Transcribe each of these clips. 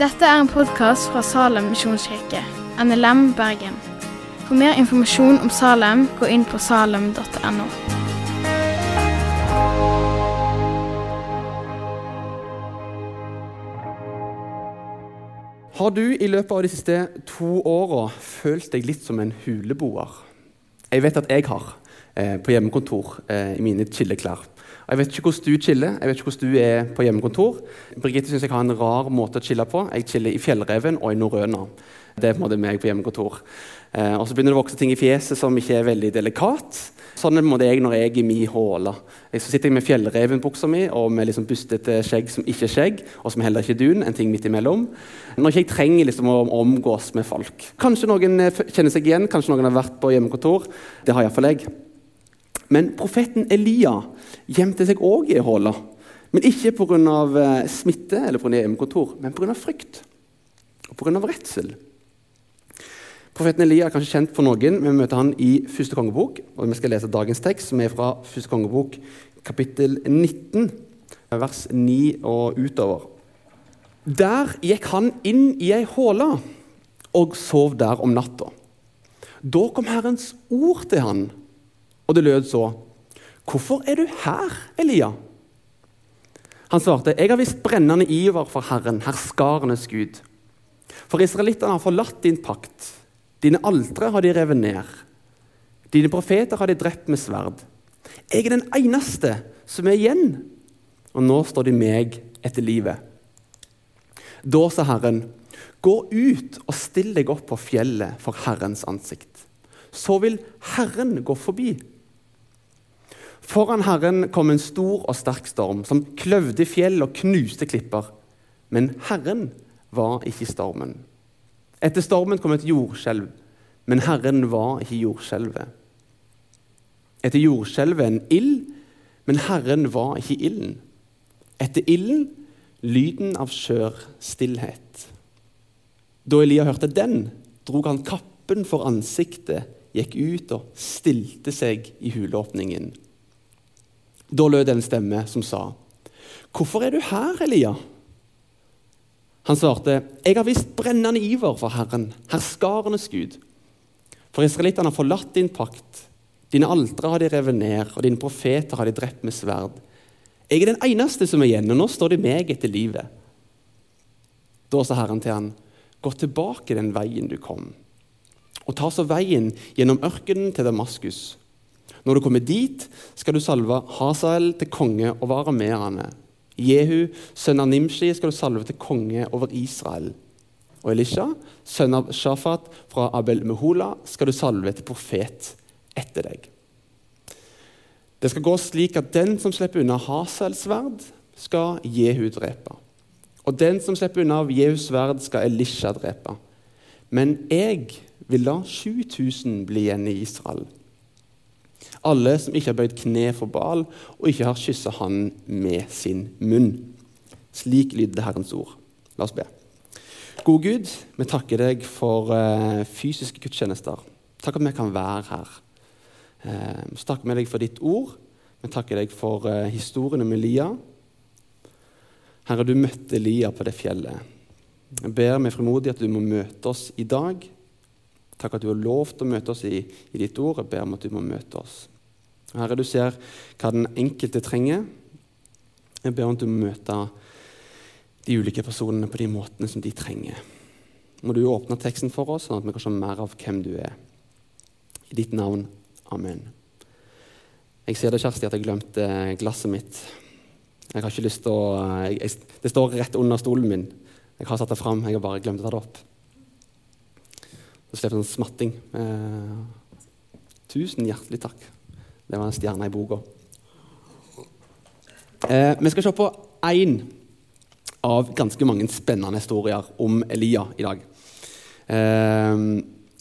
Dette er en podkast fra Salem misjonskirke, NLM Bergen. For mer informasjon om Salem, gå inn på salem.no. Har du i løpet av de siste to åra følt deg litt som en huleboer? Jeg vet at jeg har, eh, på hjemmekontor eh, i mine chilleklær. Jeg vet ikke hvordan du chiller, jeg vet ikke hvordan du er på hjemmekontor. Birgitte syns jeg har en rar måte å chille på. Jeg chiller i Fjellreven og i Norrøna. Det er på en måte meg på hjemmekontor. Eh, og Så begynner det å vokse ting i fjeset som ikke er veldig delikat. Sånn er det jeg når jeg er i min håle. Så sitter jeg med fjellrevenbuksa mi og med liksom bustete skjegg som ikke er skjegg, og som heller ikke er dun. En ting midt imellom. Når ikke jeg trenger liksom å omgås med folk. Kanskje noen eh, kjenner seg igjen, kanskje noen har vært på hjemmekontor. Det har iallfall jeg. Men profeten Elia gjemte seg òg i håle. Men ikke pga. smitte eller på hjemmekontor, men pga. frykt og pga. redsel. Profeten Elia er kanskje kjent for noen. Vi møter han i første kongebok. og Vi skal lese dagens tekst, som er fra første kongebok, kapittel 19, vers 9 og utover. Der gikk han inn i ei håle og sov der om natta. Da kom Herrens ord til han, og det lød så.: Hvorfor er du her, Elia? Han svarte, Jeg har visst brennende iver for Herren, herskarenes Gud. For israelittene har forlatt din pakt. Dine altre har de revet ned. Dine profeter har de drept med sverd. Jeg er den eneste som er igjen, og nå står de meg etter livet. Da sa Herren, gå ut og still deg opp på fjellet for Herrens ansikt. Så vil Herren gå forbi. Foran Herren kom en stor og sterk storm som kløvde fjell og knuste klipper. Men Herren var ikke i stormen. Etter stormen kom et jordskjelv, men Herren var ikke jordskjelvet. Etter jordskjelvet en ild, men Herren var ikke ilden. Etter ilden lyden av skjør stillhet. Da Elia hørte den, drog han kappen for ansiktet, gikk ut og stilte seg i huleåpningen. Da lød en stemme som sa, 'Hvorfor er du her, Elia?' Han svarte, 'Jeg har visst brennende iver for Herren, herskarenes Gud.' For israelittene har forlatt din pakt. Dine altre har de revet ned, og dine profeter har de drept med sverd. Jeg er den eneste som er igjen, og nå står de meg etter livet. Da sa Herren til han, gå tilbake den veien du kom, og ta så veien gjennom ørkenen til Damaskus. Når du kommer dit, skal du salve Hasael til konge over arameerne. Jehu, sønn av Nimshi, skal du salve til konge over Israel. Og Elisha, sønn av Shafat fra Abel Mehola, skal du salve til profet etter deg. Det skal gå slik at den som slipper unna Hasaels sverd, skal Jehu drepe. Og den som slipper unna av Jehus sverd, skal Elisha drepe. Men jeg vil la 7000 bli igjen i Israel. Alle som ikke har bøyd kne for Baal og ikke har kyssa han med sin munn. Slik lyder Herrens ord. La oss be. Gode Gud, vi takker deg for uh, fysiske gudstjenester. Takk at vi kan være her. Uh, vi takker med deg for ditt ord. Vi takker deg for uh, historien om Elia. Herre, du møtte Elia på det fjellet. Jeg ber med frimodig at du må møte oss i dag. Takk at du har lovt å møte oss i, i ditt ord. Jeg ber om at du må møte oss. Herre, du ser hva den enkelte trenger. Jeg ber om at du må møte de ulike personene på de måtene som de trenger. Må du åpne teksten for oss, sånn at vi kan se mer av hvem du er. I ditt navn. Amen. Jeg ser det, Kjersti, at jeg glemte glasset mitt. Jeg har ikke lyst til å jeg, jeg, Det står rett under stolen min. Jeg har satt det fram, jeg har bare glemt å ta det opp. Så slipper jeg en smatting. Eh, tusen hjertelig takk. Det var en stjerne i boka. Eh, vi skal se på én av ganske mange spennende historier om Elia i dag. Eh,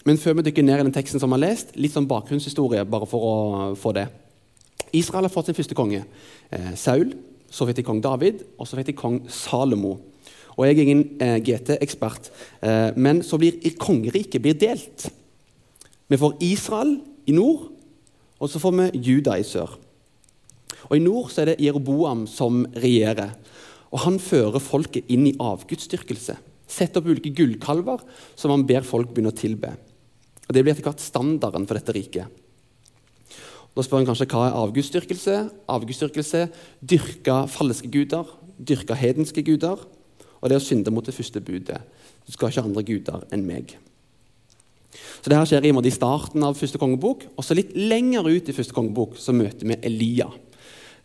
men før vi dykker ned i den teksten som vi har lest, litt sånn bakgrunnshistorie bare for å få det. Israel har fått sin første konge, eh, Saul. Så fikk de kong David, og så fikk de kong Salomo. Og Jeg er ingen eh, GT-ekspert, eh, men så blir kongeriket blir delt. Vi får Israel i nord og så får vi Juda i sør. Og I nord så er det Jeroboam som regjerer. Og Han fører folket inn i avgudsdyrkelse. Setter opp ulike gullkalver som han ber folk begynne å tilbe. Og Det blir etter hvert standarden for dette riket. Da spør en kanskje hva er avgudsdyrkelse? Avgudsdyrkelse dyrka falske guder, dyrka hedenske guder. Og det er å synde mot det første budet. Du skal ikke ha andre guder enn meg. Så det her skjer i starten av første kongebok. Og så litt lenger ut i første kongebok så møter vi Elia.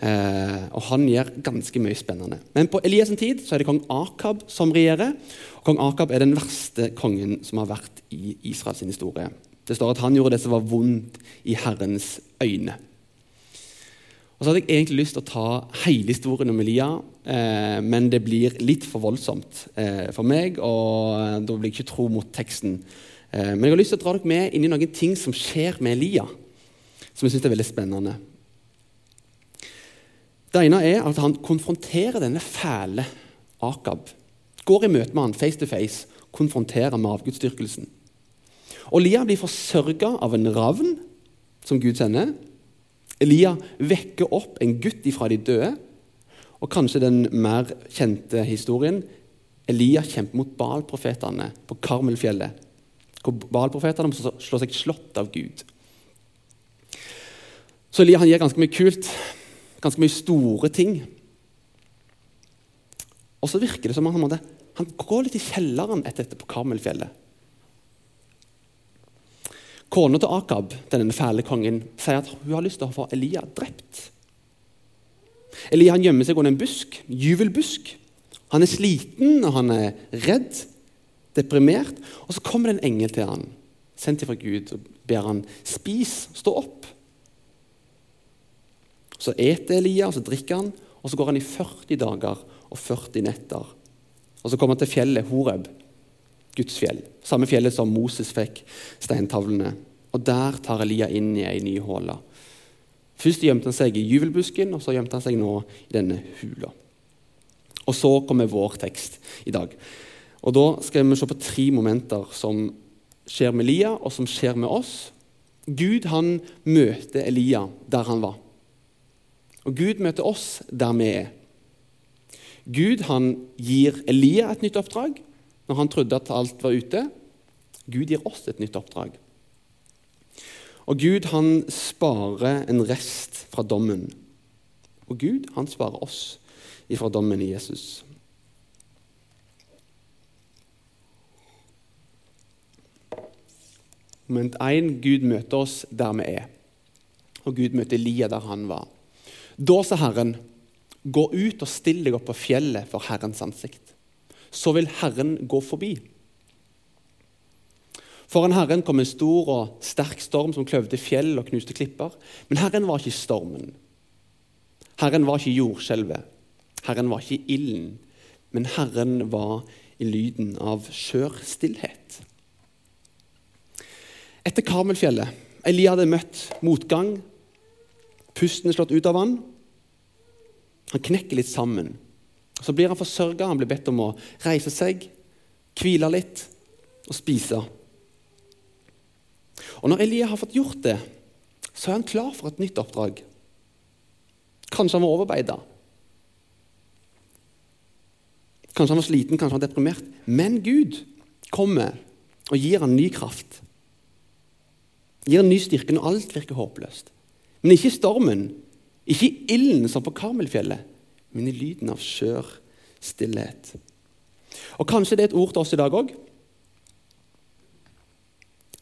Eh, og Han gjør ganske mye spennende. Men på Elias' tid så er det kong Akab som regjerer. Og kong Akab er den verste kongen som har vært i Israels historie. Det står at han gjorde det som var vondt i Herrens øyne. Og så hadde jeg egentlig lyst til å ta hele historien om Elia, eh, men det blir litt for voldsomt eh, for meg, og eh, da blir jeg ikke tro mot teksten. Eh, men jeg har lyst til å dra dere med inn i noen ting som skjer med Elia, som jeg syns er veldig spennende. Det ene er at han konfronterer denne fæle Akab. Går i møte med han face to face, konfronterer med avgudsdyrkelsen. Elia blir forsørga av en ravn som Gud sender. Elia vekker opp en gutt ifra de døde. Og kanskje den mer kjente historien Elia kjemper mot Baal-profetene på Karmelfjellet. Hvor Baal-profetene må slå seg slått av Gud. Så Elia han gjør ganske mye kult ganske mye store ting. Og så virker det som han, han går litt i kjelleren etter dette på Karmelfjellet. Kona til Akab, denne fæle kongen, sier at hun har lyst til å få Elia drept. Elia han gjemmer seg under en busk, juvelbusk. Han er sliten, og han er redd, deprimert. Og så kommer det en engel til han, sendt fra Gud, og ber han spis, stå opp. Så eter Elia, og så drikker han, og så går han i 40 dager og 40 netter. Og Så kommer han til fjellet Horeb, Guds fjell. Samme fjellet som Moses fikk steintavlene. Og Der tar Elia inn i ei ny håle. Først gjemte han seg i juvelbusken, og så gjemte han seg nå i denne hula. Og så kommer vår tekst i dag. Og Da skal vi se på tre momenter som skjer med Elia, og som skjer med oss. Gud han møter Elia der han var. Og Gud møter oss der vi er. Gud han gir Elia et nytt oppdrag når han trodde at alt var ute. Gud gir oss et nytt oppdrag. Og Gud han sparer en rest fra dommen. Og Gud han sparer oss ifra dommen i Jesus. Moment 1. Gud møter oss der vi er. Og Gud møter Elia der han var. Da sa Herren, gå ut og still deg opp på fjellet for Herrens ansikt. Så vil Herren gå forbi. Foran Herren kom en stor og sterk storm som kløvde fjell og knuste klipper. Men Herren var ikke stormen. Herren var ikke jordskjelvet. Herren var ikke ilden. Men Herren var i lyden av skjør stillhet. Etter Karmelfjellet Elia hadde møtt motgang, Pusten er slått ut av han. Han knekker litt sammen. Så blir han forsørga. Han blir bedt om å reise seg, hvile litt og spise. Og Når Elia har fått gjort det, så er han klar for et nytt oppdrag. Kanskje han var overbeida. Kanskje han var sliten, kanskje han var deprimert. Men Gud kommer og gir han ny kraft. Gir han ny styrke når alt virker håpløst. Men ikke i stormen, ikke i ilden som på Karmelfjellet, men i lyden av skjør stillhet. Og Kanskje det er et ord til oss i dag òg.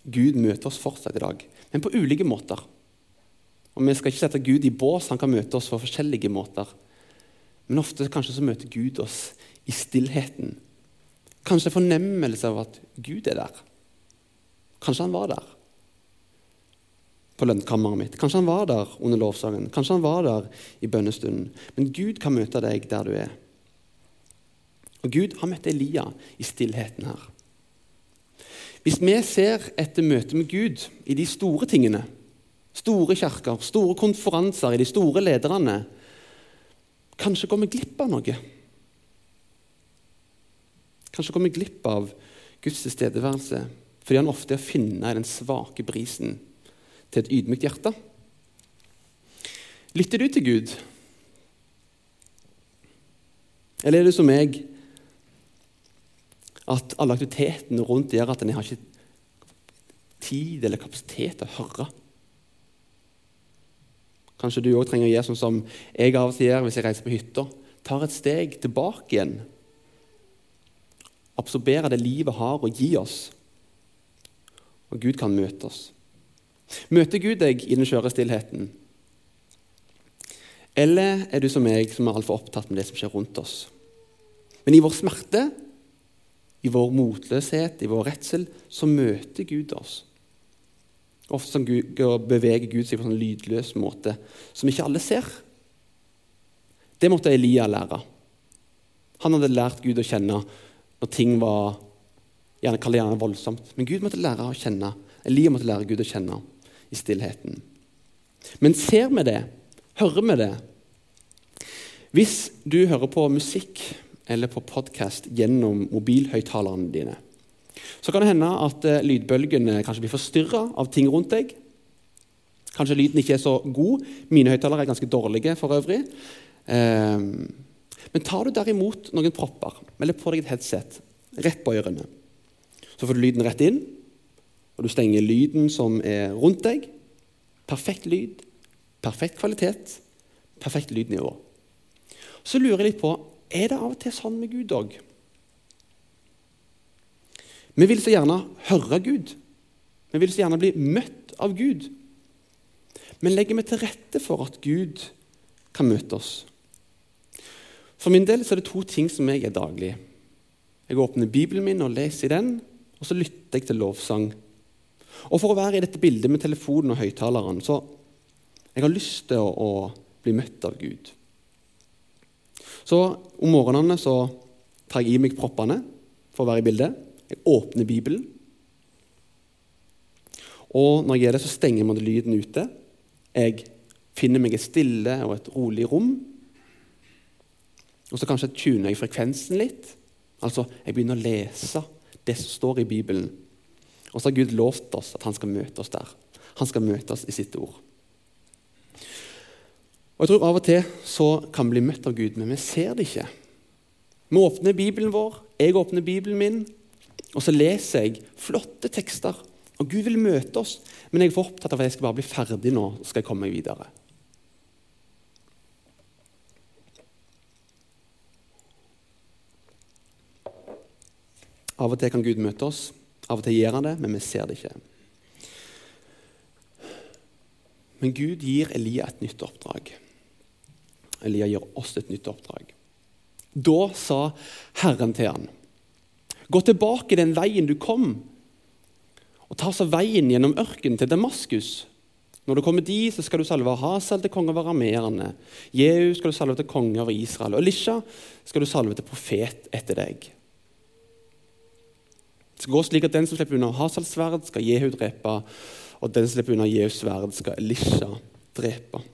Gud møter oss fortsatt i dag, men på ulike måter. Og Vi skal ikke sette Gud i bås, han kan møte oss på forskjellige måter. Men ofte kanskje så møter Gud oss i stillheten. Kanskje fornemmelse av at Gud er der. Kanskje han var der på lønnkammeret mitt. Kanskje han var der under lovsangen. Kanskje han var der i bønnestunden. Men Gud kan møte deg der du er. Og Gud har møtt Elia i stillheten her. Hvis vi ser etter møtet med Gud i de store tingene, store kirker, store konferanser, i de store lederne, kanskje går vi glipp av noe. Kanskje går vi glipp av Guds tilstedeværelse fordi han ofte er å finne i den svake brisen til et ydmykt hjerte. Lytter du til Gud? Eller er det som meg, at alle aktivitetene rundt gjør at en har ikke tid eller kapasitet til å høre? Kanskje du òg trenger å gjøre sånn som jeg av og til gjør hvis jeg reiser på hytta. Tar et steg tilbake igjen. Absorbere det livet har å gi oss. Og Gud kan møte oss. Møter Gud deg i den skjøre stillheten? Eller er du som meg, som er altfor opptatt med det som skjer rundt oss? Men i vår smerte, i vår motløshet, i vår redsel, så møter Gud oss. Ofte som Gud, beveger Gud seg på en sånn lydløs måte som ikke alle ser. Det måtte Elia lære. Han hadde lært Gud å kjenne når ting var gjerne, det gjerne voldsomt. Men Gud måtte lære å kjenne. Elia måtte lære Gud å kjenne i stillheten. Men ser vi det? Hører vi det? Hvis du hører på musikk eller på podkast gjennom mobilhøyttalerne dine, så kan det hende at eh, lydbølgene kanskje blir forstyrra av ting rundt deg. Kanskje lyden ikke er så god. Mine høyttalere er ganske dårlige for øvrig. Ehm, men tar du derimot noen propper eller på deg et headset rett på ørene, så får du lyden rett inn, og du stenger lyden som er rundt deg. Perfekt lyd, perfekt kvalitet, perfekt lydnivå. Så lurer jeg litt på er det av og til sånn med Gud òg. Vi vil så gjerne høre Gud. Vi vil så gjerne bli møtt av Gud. Men legger vi til rette for at Gud kan møte oss? For min del er det to ting som jeg er daglig. Jeg åpner Bibelen min og leser i den, og så lytter jeg til lovsang. Og for å være i dette bildet med telefonen og høyttaleren, så jeg har lyst til å, å bli møtt av Gud. Så om morgenene så tar jeg i meg proppene for å være i bildet. Jeg åpner Bibelen. Og når jeg gjør det, så stenger man lyden ute. Jeg finner meg et stille og et rolig rom. Og så kanskje tuner jeg frekvensen litt. Altså, jeg begynner å lese det som står i Bibelen. Og så har Gud lovt oss at han skal møte oss der. Han skal møte oss i sitt ord. Og jeg tror Av og til så kan vi bli møtt av Gud, men vi ser det ikke. Vi åpner Bibelen vår, jeg åpner Bibelen min, og så leser jeg flotte tekster. Og Gud vil møte oss, men jeg er for opptatt av at jeg skal bare bli ferdig nå. så skal jeg komme meg videre. Av og til kan Gud møte oss, av og til gjør han det, men vi ser det ikke. Men Gud gir Elia et nytt oppdrag. Elia gir oss et nytt oppdrag. Da sa Herren til han, gå tilbake den veien du kom, og ta så veien gjennom ørkenen til Damaskus. Når du kommer dit, så skal du salve Hasel til konge over arameerne. Jehu skal du salve til konge over Israel. Og Elisha skal du salve til profet etter deg. Det skal gå slik at den som slipper unna Hasels sverd, skal Jehu drepe, og den som slipper unna Jehus sverd, skal Elisha drepe.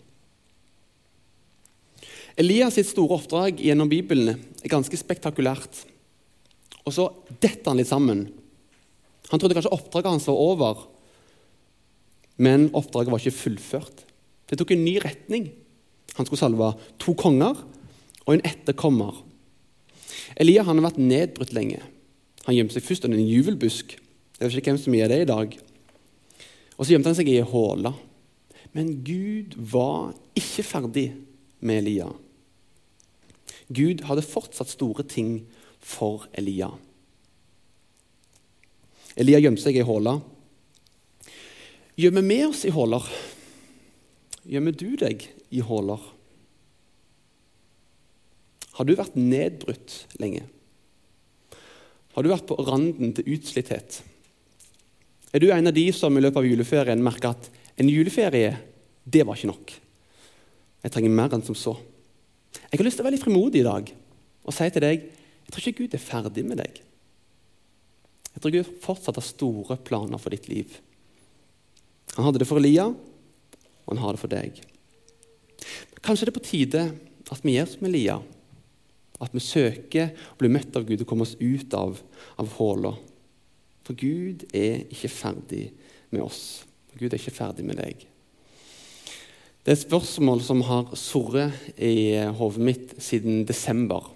Elias sitt store oppdrag gjennom Bibelen er ganske spektakulært. Og så detter han litt sammen. Han trodde kanskje oppdraget hans var over, men oppdraget var ikke fullført. Det tok en ny retning. Han skulle salve to konger og en etterkommer. Elias har vært nedbrutt lenge. Han gjemte seg først under en juvelbusk. Jeg vet ikke hvem som gjør det i dag. Og så gjemte han seg i ei håle. Men Gud var ikke ferdig med Elia. Gud hadde fortsatt store ting for Elia. Elia gjemte seg i håla. Gjemmer vi oss i håler? Gjemmer du deg i håler? Har du vært nedbrutt lenge? Har du vært på randen til utslitthet? Er du en av de som i løpet av juleferien merker at en juleferie, det var ikke nok? Jeg trenger mer enn som så. Jeg har lyst til å være litt frimodig i dag og si til deg jeg tror ikke Gud er ferdig med deg. Jeg tror Gud fortsatt har store planer for ditt liv. Han hadde det for Elia, og han har det for deg. Kanskje det er på tide at vi gjør som Elia. At vi søker å bli møtt av Gud og komme oss ut av, av håla. For Gud er ikke ferdig med oss. Gud er ikke ferdig med deg. Det er et spørsmål som har surret i hodet mitt siden desember,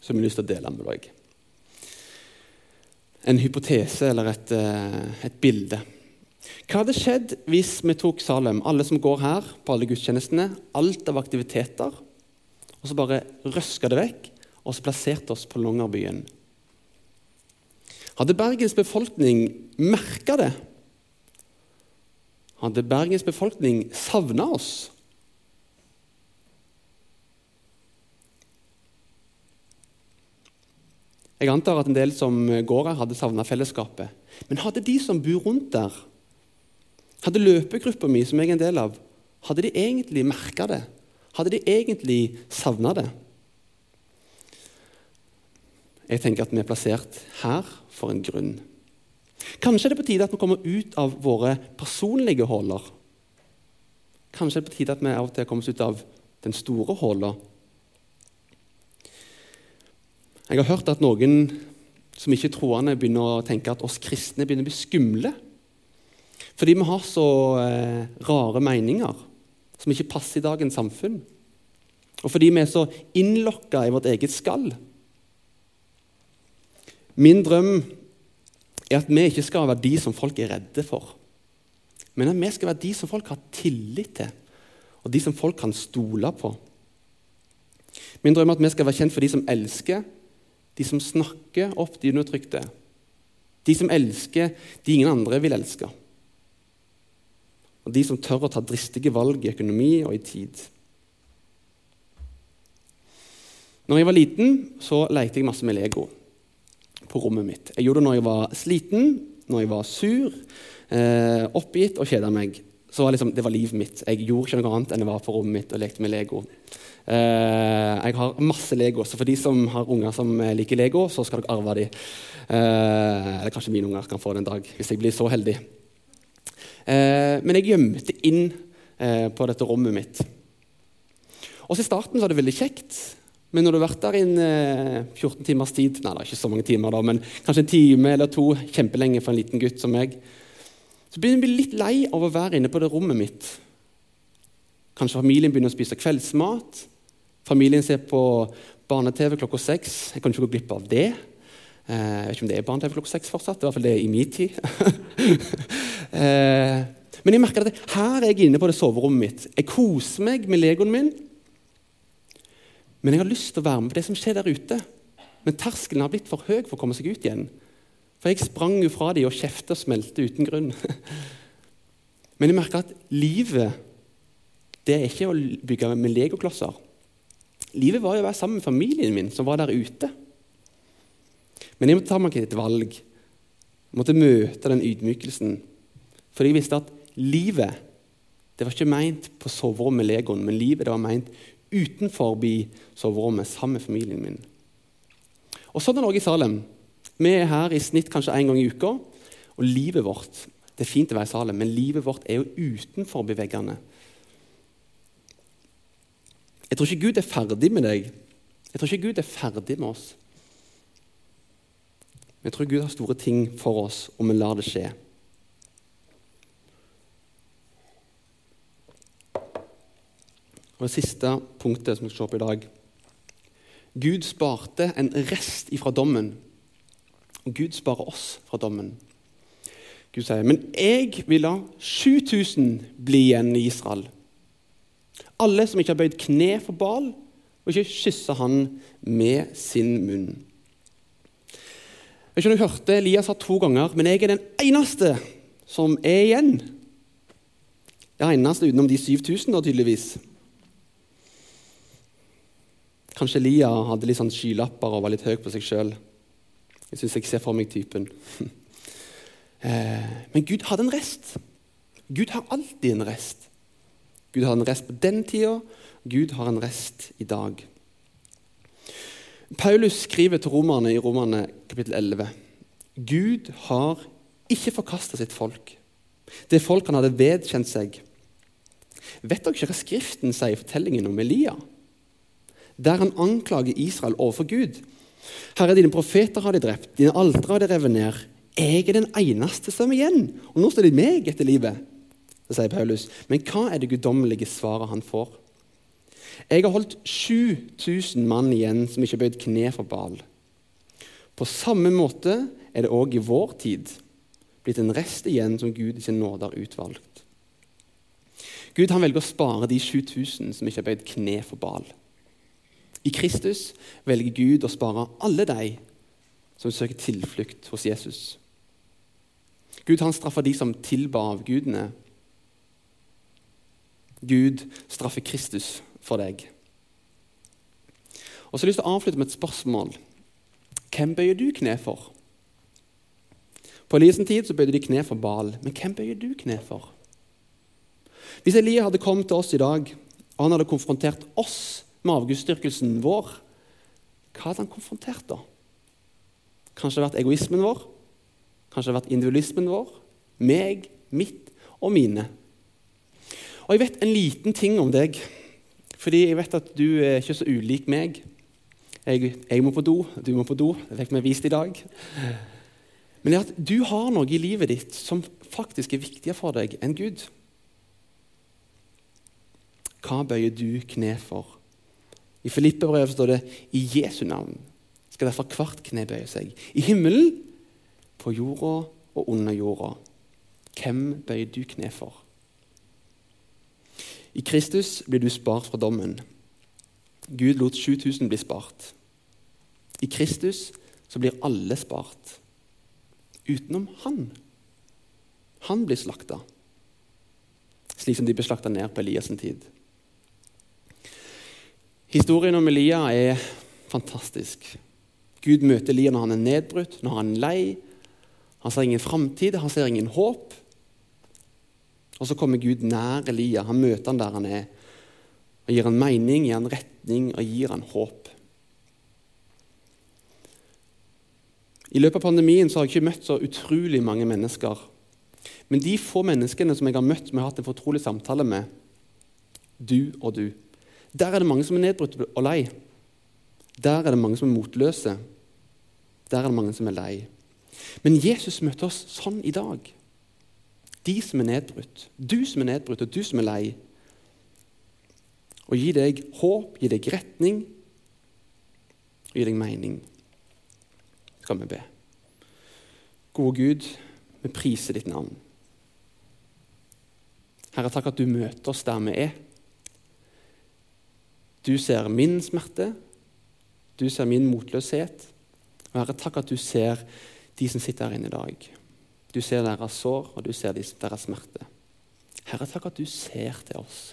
som jeg har lyst til å dele med deg. En hypotese eller et, eh, et bilde. Hva hadde skjedd hvis vi tok Salem, alle som går her, på alle gudstjenestene, alt av aktiviteter, og så bare røska det vekk og så plasserte oss på Longyearbyen? Hadde Bergens befolkning merka det? Hadde Bergens befolkning savna oss? Jeg antar at en del som går her, hadde savna fellesskapet. Men hadde de som bor rundt der, hadde løpegruppa mi, som jeg er en del av, hadde de egentlig merka det? Hadde de egentlig savna det? Jeg tenker at vi er plassert her for en grunn. Kanskje er det på tide at vi kommer ut av våre personlige huller. Kanskje er det på tide at vi av og til kommer oss ut av den store håla. Jeg har hørt at noen som ikke er troende, begynner å tenke at oss kristne begynner å bli skumle. Fordi vi har så eh, rare meninger som ikke passer i dagens samfunn. Og fordi vi er så innlokka i vårt eget skall. Min drøm er at vi ikke skal være de som folk er redde for, men at vi skal være de som folk har tillit til, og de som folk kan stole på. Min drøm er at vi skal være kjent for de som elsker, de som snakker opp de undertrykte, de som elsker de ingen andre vil elske. Og de som tør å ta dristige valg i økonomi og i tid. Når jeg var liten, så lekte jeg masse med Lego på rommet mitt. Jeg gjorde det når jeg var sliten, når jeg var sur, eh, oppgitt og kjeda meg. Var liksom, Det var livet mitt. Jeg gjorde ikke noe annet enn jeg var på rommet mitt og lekte med Lego. Eh, jeg har masse Lego, så for de som har unger som liker Lego, så skal dere arve dem. Eh, eller kanskje mine unger kan få det en dag, hvis jeg blir så heldig. Eh, men jeg gjemte inn eh, på dette rommet mitt. Og I starten var det veldig kjekt, men når du har vært der i en, 14 eh, timers tid Nei, det er ikke så mange timer, da, men kanskje en time eller to kjempelenge for en liten gutt som meg, så begynner jeg å bli litt lei av å være inne på det rommet mitt. Kanskje familien begynner å spise kveldsmat. Familien ser på barne-TV klokka seks. Jeg kan ikke gå glipp av det. Eh, jeg vet ikke om det er barne-TV klokka seks fortsatt. I hvert fall det er i min tid. Eh, men jeg merker at her er jeg inne på det soverommet mitt. Jeg koser meg med legoen min. Men jeg har lyst til å være med på det som skjer der ute. Men terskelen har blitt for høy for å komme seg ut igjen. For jeg sprang jo fra dem og kjefta og smelte uten grunn. Men jeg merker at livet det er ikke å bygge med legoklosser. Livet var jo å være sammen med familien min, som var der ute. Men jeg måtte ta meg et valg. Jeg måtte møte den ydmykelsen. For jeg visste at livet det var ikke meint på soverommet med legoen, men livet det var meint utenfor soverommet sammen med familien min. Og Sånn er det også i Salem. Vi er her i snitt kanskje én gang i uka. Og livet vårt Det er fint å være i Salem, men livet vårt er jo utenfor veggene. Jeg tror ikke Gud er ferdig med deg. Jeg tror ikke Gud er ferdig med oss. Men jeg tror Gud har store ting for oss om vi lar det skje. Og Det siste punktet som vi skal se på i dag Gud sparte en rest ifra dommen. Og Gud sparer oss fra dommen. Gud sier, 'Men jeg vil la 7000 bli igjen i Israel.' Alle som ikke har bøyd kne for Bal, og ikke kyssa han med sin munn. Jeg ikke om du hørte Elias sa to ganger, men jeg er den eneste som er igjen. Den eneste utenom de 7000, da, tydeligvis. Kanskje Elia hadde litt sånn skylapper og var litt høy på seg sjøl. Jeg syns jeg ser for meg typen. Eh, men Gud hadde en rest. Gud har alltid en rest. Gud har en rest på den tida, Gud har en rest i dag. Paulus skriver til romerne i Romerne kapittel 11. Gud har ikke forkasta sitt folk. Det folk han hadde vedkjent seg. Vet dere ikke hva Skriften sier i fortellingen om Elia? Der han anklager Israel overfor Gud. Herre, dine profeter har de drept, dine altre har de revet ned. Jeg er den eneste som er igjen, og nå står de meg etter livet. Det sier Paulus. Men hva er det guddommelige svaret han får? Jeg har holdt 7000 mann igjen som ikke har bøyd kne for Baal. På samme måte er det òg i vår tid blitt en rest igjen som Gud i sin nåde har utvalgt. Gud han velger å spare de 7000 som ikke har bøyd kne for Baal. I Kristus velger Gud å spare alle de som søker tilflukt hos Jesus. Gud han straffer de som tilba avgudene. Gud straffer Kristus for deg. Og så har jeg lyst til å avslutte med et spørsmål. Hvem bøyer du kne for? På Elias tid så bøyde de kne for Bal, men hvem bøyer du kne for? Hvis Elia hadde kommet til oss i dag, og han hadde konfrontert oss med avgudsdyrkelsen vår, hva hadde han konfrontert da? Kanskje det vært egoismen vår? Kanskje det vært individualismen vår? Meg, mitt og mine. Og jeg vet en liten ting om deg, fordi jeg vet at du er ikke så ulik meg. Jeg, jeg må på do, du må på do. Det fikk vi vist i dag. Men det er at du har noe i livet ditt som faktisk er viktigere for deg enn Gud. Hva bøyer du kne for? I Filippebrevet står det 'i Jesu navn' skal derfor hvert kne bøye seg. I himmelen, på jorda og under jorda. Hvem bøyer du kne for? I Kristus blir du spart fra dommen. Gud lot 7000 bli spart. I Kristus så blir alle spart. Utenom han. Han blir slakta, slik som de ble slakta ned på Elias' tid. Historien om Elia er fantastisk. Gud møter Elia når han er nedbrutt, når han er lei. Han ser ingen framtid, han ser ingen håp. Og så kommer Gud nær Elia. Han møter han der han er, og gir han mening, gir han retning og gir han håp. I løpet av pandemien så har jeg ikke møtt så utrolig mange mennesker. Men de få menneskene som jeg har møtt, som jeg har hatt en fortrolig samtale med, du og du, der er det mange som er nedbrutt og lei. Der er det mange som er motløse. Der er det mange som er lei. Men Jesus møter oss sånn i dag. De som er nedbrutt, du som er nedbrutt, og du som er lei. Og gi deg håp, gi deg retning og gi deg mening. Skal vi be. Gode Gud, vi priser ditt navn. Herre, takk at du møter oss der vi er. Du ser min smerte, du ser min motløshet. Og Herre, takk at du ser de som sitter her inne i dag. Du ser deres sår, og du ser deres smerte. Herre, takk at du ser til oss.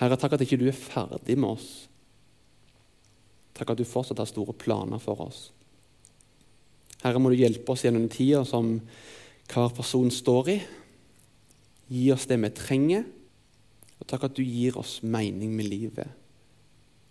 Herre, takk at ikke du er ferdig med oss. Takk at du fortsatt har store planer for oss. Herre, må du hjelpe oss gjennom tida som hver person står i. Gi oss det vi trenger, og takk at du gir oss mening med livet